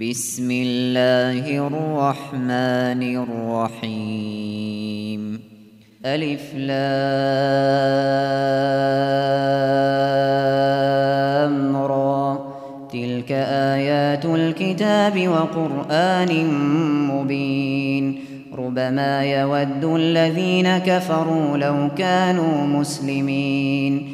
بسم الله الرحمن الرحيم. ألف لام را. تلك آيات الكتاب وقرآن مبين. ربما يود الذين كفروا لو كانوا مسلمين.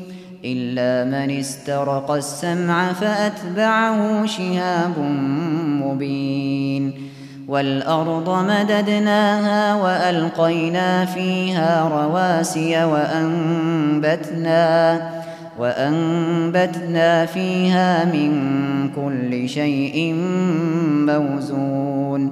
إلا من استرق السمع فأتبعه شهاب مبين. والأرض مددناها وألقينا فيها رواسي وأنبتنا وأنبتنا فيها من كل شيء موزون.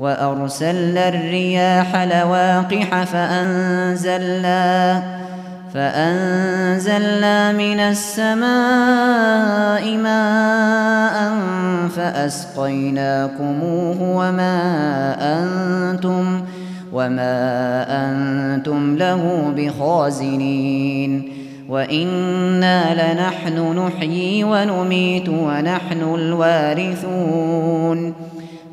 وأرسلنا الرياح لواقح فأنزلنا فأنزلنا من السماء ماء فأسقيناكموه وما أنتم وما أنتم له بخازنين. وإنا لنحن نحيي ونميت ونحن الوارثون.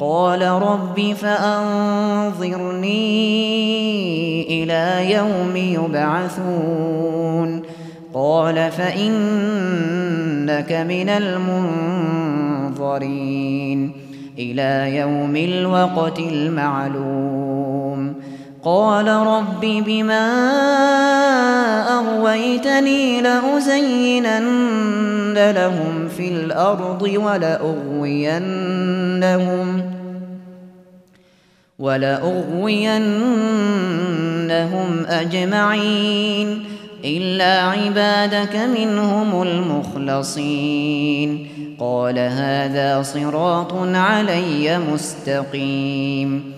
قال رب فأنظرني إلى يوم يبعثون. قال فإنك من المنظرين إلى يوم الوقت المعلوم. قال رب بما أغويتني لأزينن لهم في الأرض ولأغوينهم ولأغوينهم أجمعين إلا عبادك منهم المخلصين قال هذا صراط علي مستقيم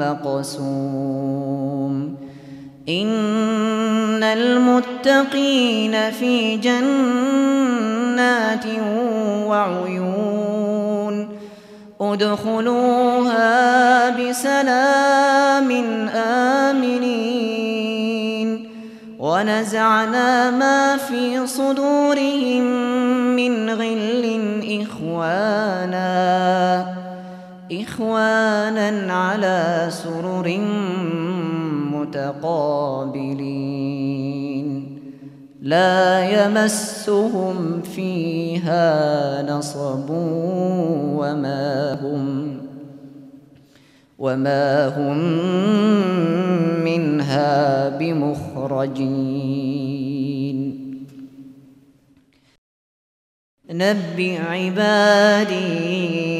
مقسوم. إن المتقين في جنات وعيون. ادخلوها بسلام آمنين. ونزعنا ما في صدورهم من غل إخوانا. إخوانا على سرر متقابلين. لا يمسهم فيها نصب وما هم وما هم منها بمخرجين. نبئ عبادي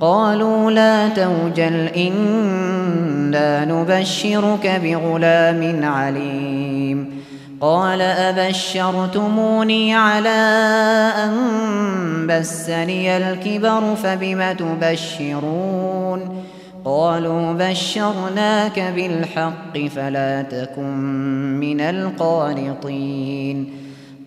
قالوا لا توجل إنا نبشرك بغلام عليم. قال أبشرتموني على أن بسني الكبر فبم تبشرون؟ قالوا بشرناك بالحق فلا تكن من القانطين.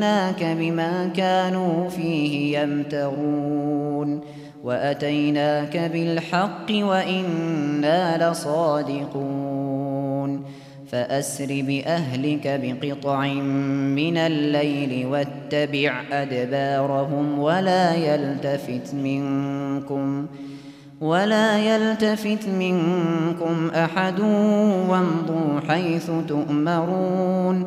جئناك بما كانوا فيه يمترون وأتيناك بالحق وإنا لصادقون فأسر بأهلك بقطع من الليل واتبع أدبارهم ولا يلتفت منكم ولا يلتفت منكم أحد وامضوا حيث تؤمرون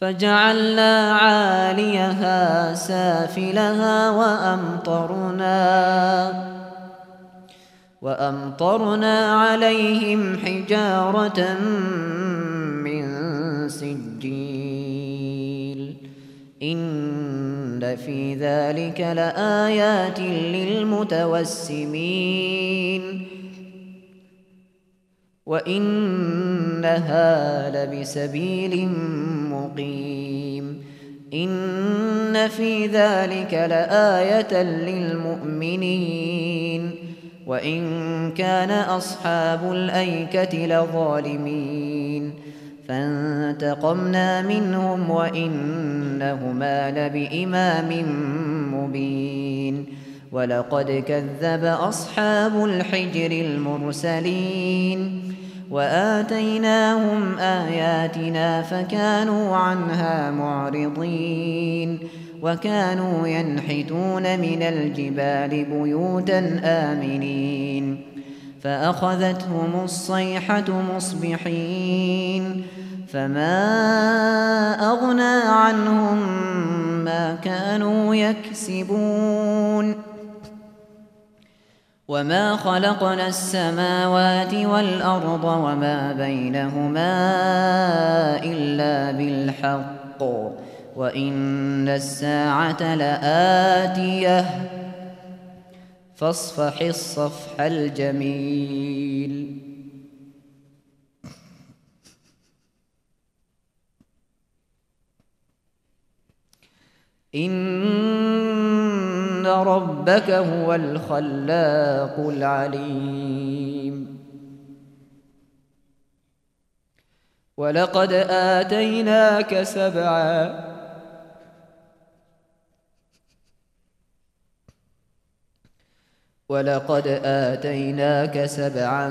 فجعلنا عاليها سافلها وأمطرنا وأمطرنا عليهم حجارة من سجيل. إن في ذلك لآيات للمتوسمين. وإنها لبسبيل مقيم. إن في ذلك لآية للمؤمنين. وإن كان أصحاب الأيكة لظالمين. فانتقمنا منهم وإنهما لبإمام مبين. ولقد كذب أصحاب الحجر المرسلين. وآتيناهم آياتنا فكانوا عنها معرضين وكانوا ينحتون من الجبال بيوتا آمنين فأخذتهم الصيحة مصبحين فما أغنى عنهم ما كانوا يكسبون وما خلقنا السماوات والأرض وما بينهما إلا بالحق وإن الساعة لآتية فاصفح الصفح الجميل إن ربك هو الخلاق العليم. ولقد آتيناك سبعا. ولقد آتيناك سبعا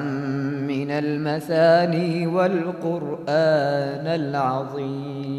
من المثاني والقرآن العظيم.